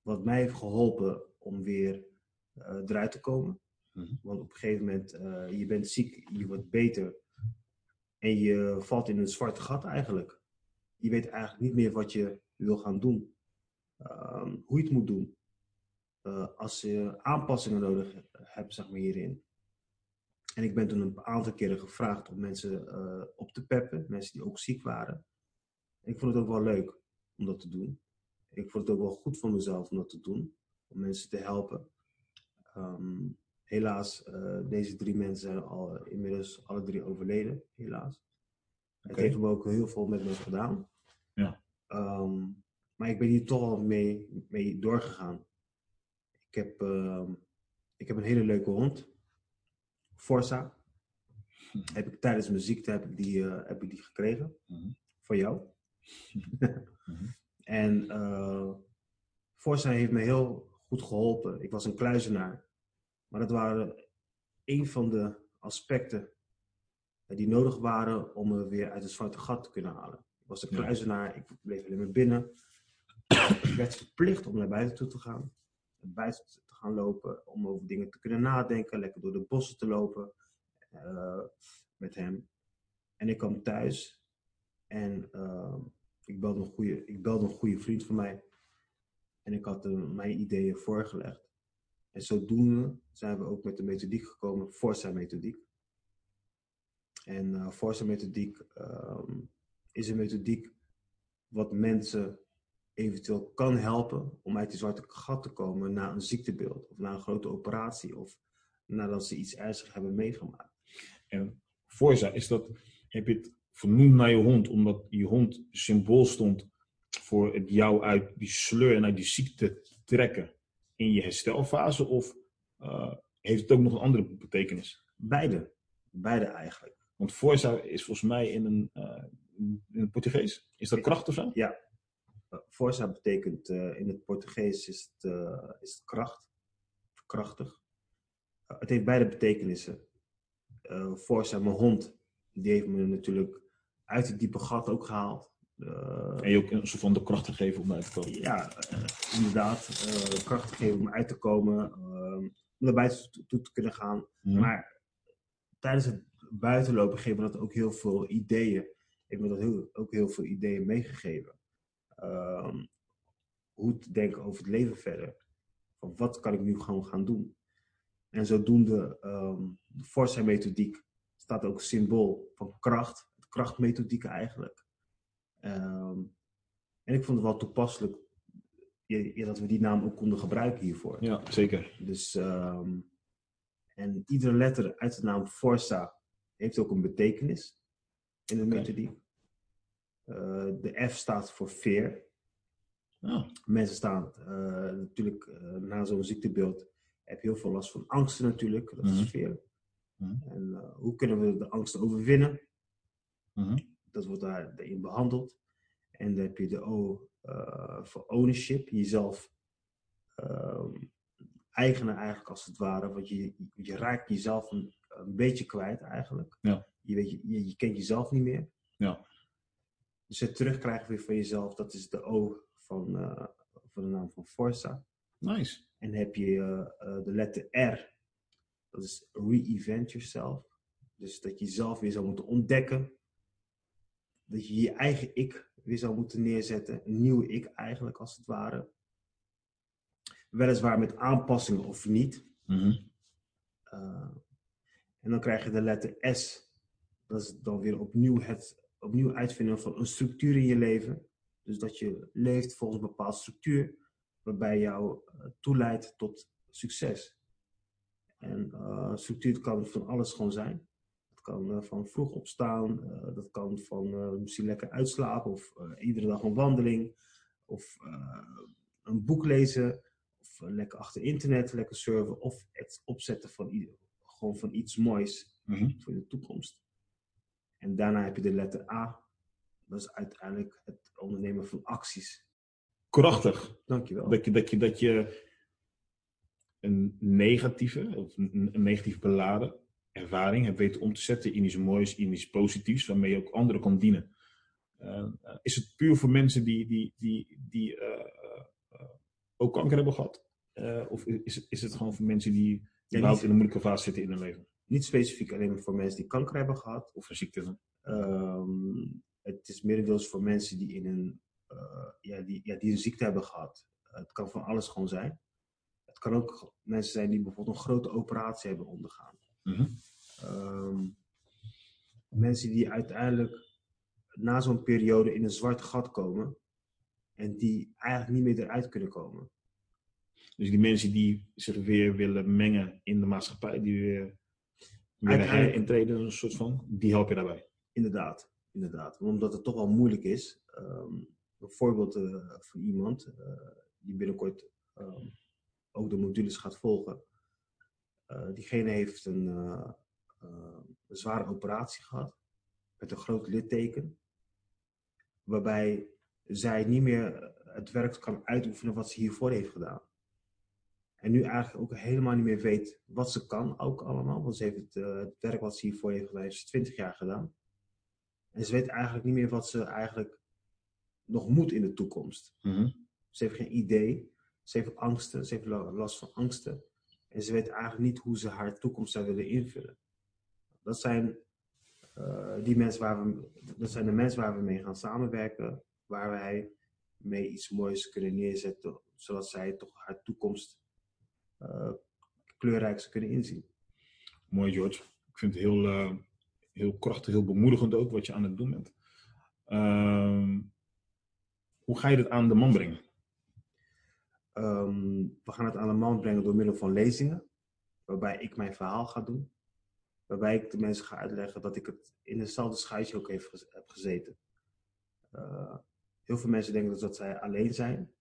Wat mij heeft geholpen om weer uh, eruit te komen. Mm-hmm. Want op een gegeven moment, je bent ziek, je wordt beter. En je valt in een zwarte gat eigenlijk. Je weet eigenlijk niet meer wat je wil gaan doen. Uh, hoe je het moet doen. Als je aanpassingen nodig hebt, zeg maar hierin. En ik ben toen een aantal keren gevraagd om mensen uh, op te peppen. Mensen die ook ziek waren. En ik vond het ook wel leuk om dat te doen. Ik vond het ook wel goed voor mezelf om dat te doen. Om mensen te helpen. Um, Helaas, uh, deze drie mensen zijn al inmiddels alle drie overleden, helaas. Okay. Het heeft me ook heel veel met me gedaan. Ja. Um, maar ik ben hier toch al mee, mee doorgegaan. Ik heb, uh, ik heb een hele leuke hond. Forza. Hm. Heb ik tijdens mijn ziekte heb ik die, uh, heb ik die gekregen. Mm-hmm. Van jou. mm-hmm. [LAUGHS] En uh, Forza heeft me heel goed geholpen. Ik was een kluizenaar. Maar dat waren een van de aspecten die nodig waren om me weer uit het zwarte gat te kunnen halen. Ik was een kluizenaar, ik bleef alleen maar binnen. [COUGHS] ik werd verplicht om naar buiten toe te gaan. Buiten te gaan lopen, om over dingen te kunnen nadenken, lekker door de bossen te lopen uh, met hem. En ik kwam thuis En ehm, ik, belde een goede, ik belde een goede vriend van mij. En ik had hem mijn ideeën voorgelegd. En zodoende zijn we ook met de methodiek gekomen, Forza methodiek. En uh, Forza methodiek ehm, is een methodiek wat mensen eventueel kan helpen om uit die zwarte gat te komen na een ziektebeeld of na een grote operatie of nadat ze iets ernstigs hebben meegemaakt. En Forza, is dat, heb je het vernoemd naar je hond omdat je hond symbool stond voor het jou uit die sleur en uit die ziekte trekken in je herstelfase? Of uh, heeft het ook nog een andere betekenis? Beide. Beide eigenlijk. Want Forza is volgens mij in een, uh, in het Portugees. Is dat kracht of zo? Ja. Forza betekent uh, in het Portugees is het, is het kracht. Krachtig. het heeft beide betekenissen. Forza, mijn hond, die heeft me natuurlijk uit het diepe gat ook gehaald. Uh, en je ook een soort van de kracht gegeven om uit te komen. Ja, uh, inderdaad. Uh, kracht gegeven om uit te komen. om naar buiten toe, toe te kunnen gaan. Mm. Maar tijdens het buitenlopen geven we dat ook heel veel ideeën. Ik heb dat heel, ook heel veel ideeën meegegeven. Ehm, hoe te denken over het leven verder. Van wat kan ik nu gewoon gaan doen? En zodoende um, de Forza methodiek staat ook symbool van kracht. Krachtmethodiek eigenlijk. Um, en ik vond het wel toepasselijk ja, dat we die naam ook konden gebruiken hiervoor. Ja, zeker. Dus, um, en iedere letter uit de naam Forza heeft ook een betekenis in de okay. methodiek. Uh, de F staat voor fear. Oh. Mensen staan uh, natuurlijk uh, na zo'n ziektebeeld heb je heel veel last van angsten natuurlijk. Dat mm -hmm. is fear. Mm -hmm. En hoe kunnen we de angst overwinnen? Mm -hmm. Dat wordt daarin behandeld. En dan heb je de O voor ownership, jezelf uh, eigenen eigenlijk als het ware. Want je, je raakt jezelf een, een beetje kwijt eigenlijk. Ja. Je, weet, je, je kent jezelf niet meer. Ja. Dus het terugkrijgen weer van jezelf, dat is de O van, uh, van de naam van Forza. Nice. En heb je uh, de letter R, dat is re-event yourself. Dus dat je jezelf weer zou moeten ontdekken. Dat je je eigen ik weer zou moeten neerzetten. Een nieuwe ik eigenlijk, als het ware. Weliswaar met aanpassingen of niet. Mm -hmm. uh, en dan krijg je de letter S. Dat is dan weer opnieuw het opnieuw uitvinden van een structuur in je leven. Dus dat je leeft volgens een bepaalde structuur, waarbij jou uh, toeleidt tot succes. En uh, structuur kan van alles gewoon zijn kan uh, van vroeg opstaan, uh, dat kan van misschien lekker uitslapen of iedere dag een wandeling of een boek lezen of lekker achter internet lekker surfen of het opzetten van, gewoon van iets moois mm -hmm. voor de toekomst. En daarna heb je de letter A, dat is uiteindelijk het ondernemen van acties. Krachtig. Dankjewel. Dat je, dat je, dat je een negatieve, of een, een negatief beladen ervaring hebt weten om te zetten in iets moois, in iets positiefs, waarmee je ook anderen kan dienen. Uh, is het puur voor mensen die, die, die, die uh, uh, ook kanker hebben gehad? of is, is het gewoon voor mensen die ja, in een moeilijke fase zitten in hun leven? Niet specifiek alleen voor mensen die kanker hebben gehad. Of een ziekte. Um, het is merendeels voor mensen die, in een, ja, die, ja, die een ziekte hebben gehad. het kan van alles gewoon zijn. Het kan ook mensen zijn die bijvoorbeeld een grote operatie hebben ondergaan. Mm -hmm. um, mensen die uiteindelijk na zo'n periode in een zwart gat komen en die eigenlijk niet meer eruit kunnen komen. Dus die mensen die zich weer willen mengen in de maatschappij, die weer willen herintreden, een soort van, die help je daarbij. Inderdaad, inderdaad. Omdat het toch wel moeilijk is. Um, een voorbeeld uh, van iemand uh, die binnenkort um, ook de modules gaat volgen. Uh, diegene heeft een, een zware operatie gehad. Met een groot litteken. Waarbij zij niet meer het werk kan uitoefenen wat ze hiervoor heeft gedaan. En nu eigenlijk ook helemaal niet meer weet wat ze kan, ook allemaal. Want ze heeft het, het werk wat ze hiervoor heeft gedaan, heeft ze 20 jaar gedaan. En ze weet eigenlijk niet meer wat ze eigenlijk nog moet in de toekomst. Mm -hmm. Ze heeft geen idee. Ze heeft angsten. Ze heeft last van angsten. En ze weet eigenlijk niet hoe ze haar toekomst zou willen invullen. Dat zijn eh, die mensen waar we, dat zijn de mensen waar we mee gaan samenwerken, waar wij mee iets moois kunnen neerzetten, zodat zij toch haar toekomst uh, kleurrijk kunnen inzien. Mooi, George. Ik vind het heel, uh, heel krachtig, heel bemoedigend ook wat je aan het doen bent. Uh, hoe ga je dit aan de man brengen? Um, we gaan het aan de man brengen door middel van lezingen, waarbij ik mijn verhaal ga doen. Waarbij ik de mensen ga uitleggen dat ik het in hetzelfde schuitje ook heb gezeten. Uh, heel veel mensen denken dat zij alleen zijn.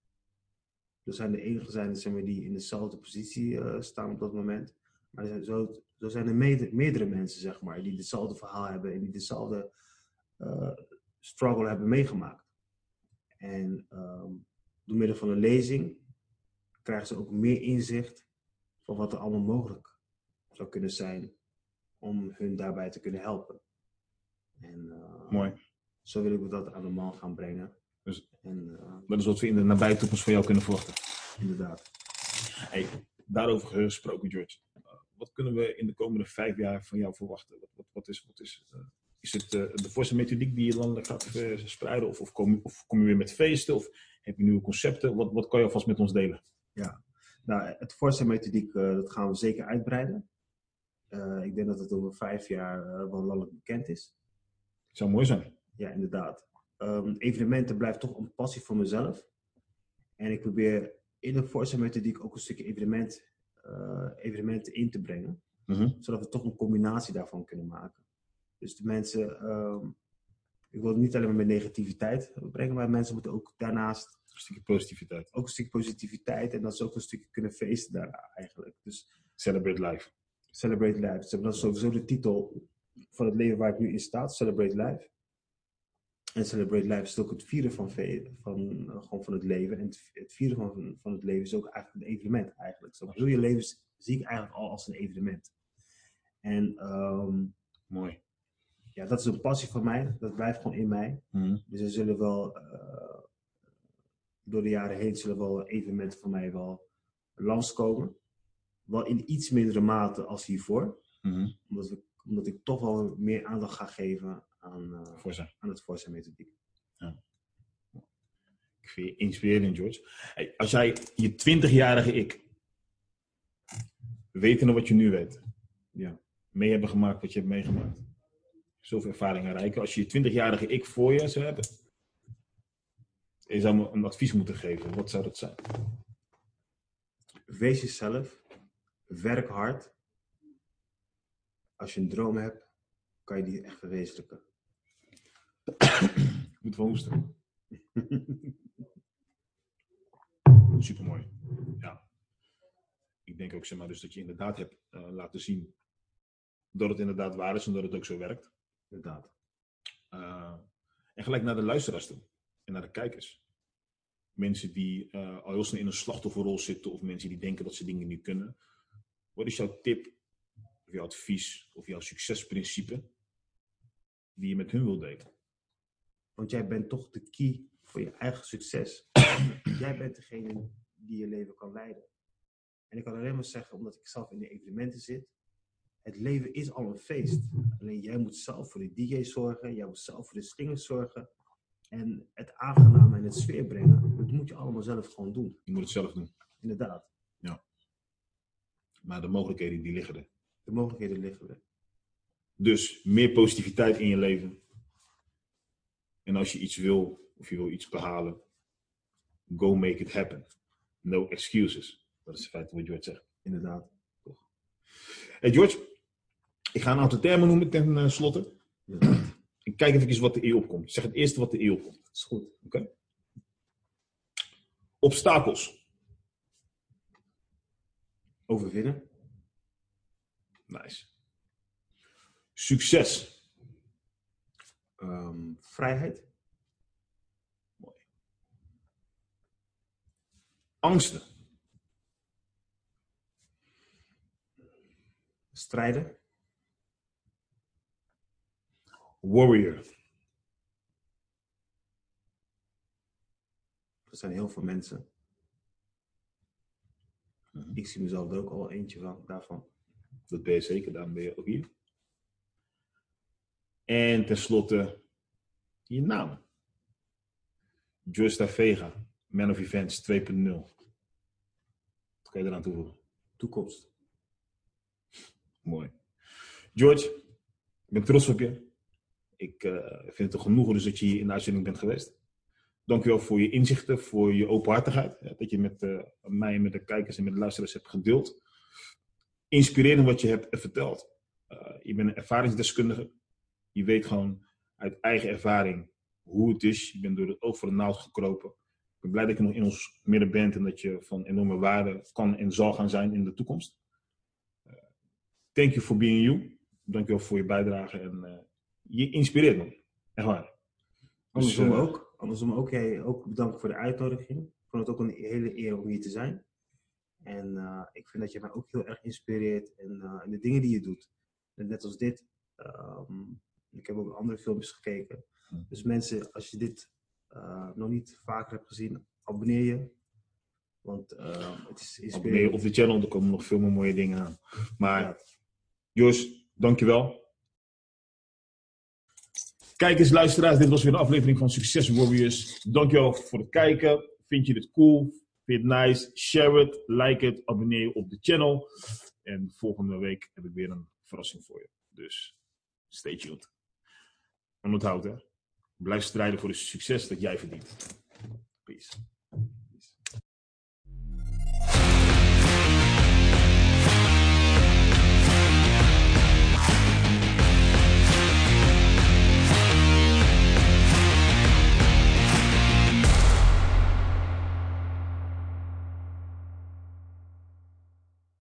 Er zijn de enige zijn zeg maar, die in dezelfde positie uh, staan op dat moment. Maar er zijn zo, zo zijn er meerdere, meerdere mensen zeg maar, die hetzelfde verhaal hebben en die dezelfde uh, struggle hebben meegemaakt. En um, door middel van een lezing krijgen ze ook meer inzicht van wat er allemaal mogelijk zou kunnen zijn om hun daarbij te kunnen helpen. En, uh, Mooi. Zo wil ik dat aan de man gaan brengen. Dus, en, uh, dat is wat we in de nabije toekomst van jou kunnen verwachten. Inderdaad. Hey, daarover gesproken, George. Uh, wat kunnen we in de komende vijf jaar van jou verwachten? Wat, wat, wat is, wat is, uh, is het de forse methodiek die je landelijk gaat verspreiden? Of, of, kom, of kom je weer met feesten? Of heb je nieuwe concepten? Wat, wat kan je alvast met ons delen? Ja, nou, het forse methodiek dat gaan we zeker uitbreiden. ik denk dat het over vijf jaar wel landelijk bekend is. Zou mooi zijn. Ja, inderdaad. Um, evenementen blijft toch een passie voor mezelf. En ik probeer in de Forza methodiek ook een stukje evenement, uh, evenementen in te brengen. Mm -hmm. Zodat we toch een combinatie daarvan kunnen maken. Dus de mensen, um, ik wil het niet alleen maar met negativiteit brengen, maar mensen moeten ook daarnaast... Een stukje positiviteit. Ook een stukje positiviteit en dat ze ook een stukje kunnen feesten daarna eigenlijk. Dus, Celebrate life. Celebrate life. Dus dat is sowieso de titel van het leven waar ik nu in sta, Celebrate life. En Celebrate Life is ook het vieren van, van, gewoon van het leven. En het, het vieren van, van het leven is ook eigenlijk een evenement eigenlijk. Zo je leven zie ik eigenlijk al als een evenement. En um, mooi. Ja, dat is een passie van mij. Dat blijft gewoon in mij. Mm. Dus er zullen wel uh, door de jaren heen zullen wel evenementen van mij wel langskomen. Wel in iets mindere mate als hiervoor. Mm. Omdat, we, omdat ik toch wel meer aandacht ga geven aan, Forza. aan het Forza methodiek. Ja. Ik vind je inspirerend, George. Hey, als jij je 20-jarige ik, wetende wat je nu weet, ja. mee hebben gemaakt wat je hebt meegemaakt, zoveel ervaringen rijken, als je je 20-jarige ik voor je zou hebben, je zou me een advies moeten geven, wat zou dat zijn? Wees jezelf, werk hard. Als je een droom hebt, kan je die echt verwezenlijken. [COUGHS] Ik moet wel hoesten. [LAUGHS] Supermooi. Ja. Ik denk ook zeg maar, dus dat je inderdaad hebt uh, laten zien dat het inderdaad waar is en dat het ook zo werkt. Inderdaad. Uh, en gelijk naar de luisteraars toe en naar de kijkers. Mensen die uh, al heel snel in een slachtofferrol zitten of mensen die denken dat ze dingen niet kunnen. Wat is jouw tip of jouw advies of jouw succesprincipe die je met hun wil delen? Want jij bent toch de key voor je eigen succes. [CLEARS THROAT] jij bent degene die je leven kan leiden. En ik kan alleen maar zeggen, omdat ik zelf in de evenementen zit. Het leven is al een feest. Alleen jij moet zelf voor de DJ zorgen. Jij moet zelf voor de slingers zorgen. En het aangename en het sfeer brengen. Dat moet je allemaal zelf gewoon doen. Je moet het zelf doen. Inderdaad. Ja. Maar de mogelijkheden die liggen er. De mogelijkheden liggen er. Dus meer positiviteit in je leven. En als je iets wil, of je wil iets behalen, go make it happen. No excuses. Dat is in feite wat George zegt. Inderdaad. Toch. Hey George, ik ga een aantal termen noemen ten uh, slotte. Inderdaad. En kijk even wat de eeuw opkomt. Zeg het eerste wat de eeuw opkomt. Is goed. Oké. Okay. Obstakels. Overwinnen. Nice. Succes. Um, vrijheid. Mooi. Angsten. Strijden. Warrior. Er zijn heel veel mensen. Mhm. Ik zie mezelf er ook al eentje van, daarvan. Dat ben je zeker, daarom ben je ook hier. En tenslotte je naam. Justa Vega, Man of Events 2.0. Wat kan je eraan toevoegen? Toekomst. Mooi. George, ik ben trots op je. Ik uh, vind het een genoegen dus dat je hier in de uitzending bent geweest. Dankjewel voor je inzichten, voor je openhartigheid. Dat je met uh, mij, met de kijkers en met de luisteraars hebt gedeeld. Inspirerend wat je hebt verteld. Uh, je bent een ervaringsdeskundige. Je weet gewoon uit eigen ervaring hoe het is. Je bent door het oog voor de naald gekropen. Ik ben blij dat je nog in ons midden bent en dat je van enorme waarde kan en zal gaan zijn in de toekomst. Uh, thank you for being you. Dankjewel voor je bijdrage en uh, je inspireert me. Echt waar. Andersom dus, ook. Andersom ook. Jij ook bedankt voor de uitnodiging. Ik vond het ook een hele eer om hier te zijn. En ik vind dat je mij ook heel erg inspireert in, in de dingen die je doet. En net als dit. Um, ik heb ook andere filmpjes gekeken. Dus mensen, als je dit uh, nog niet vaker hebt gezien, abonneer je. Want uh, het is. Abonneer je op de channel, er komen nog veel meer mooie dingen aan. Maar ja. Jos, dankjewel. Kijkers, luisteraars, dit was weer een aflevering van Success Warriors. Dankjewel voor het kijken. Vind je dit cool? Vind je het nice? Share het, like het, abonneer je op de channel. En volgende week heb ik weer een verrassing voor je. Dus stay tuned. Onthoud hè, blijf strijden voor het succes dat jij verdient. Peace.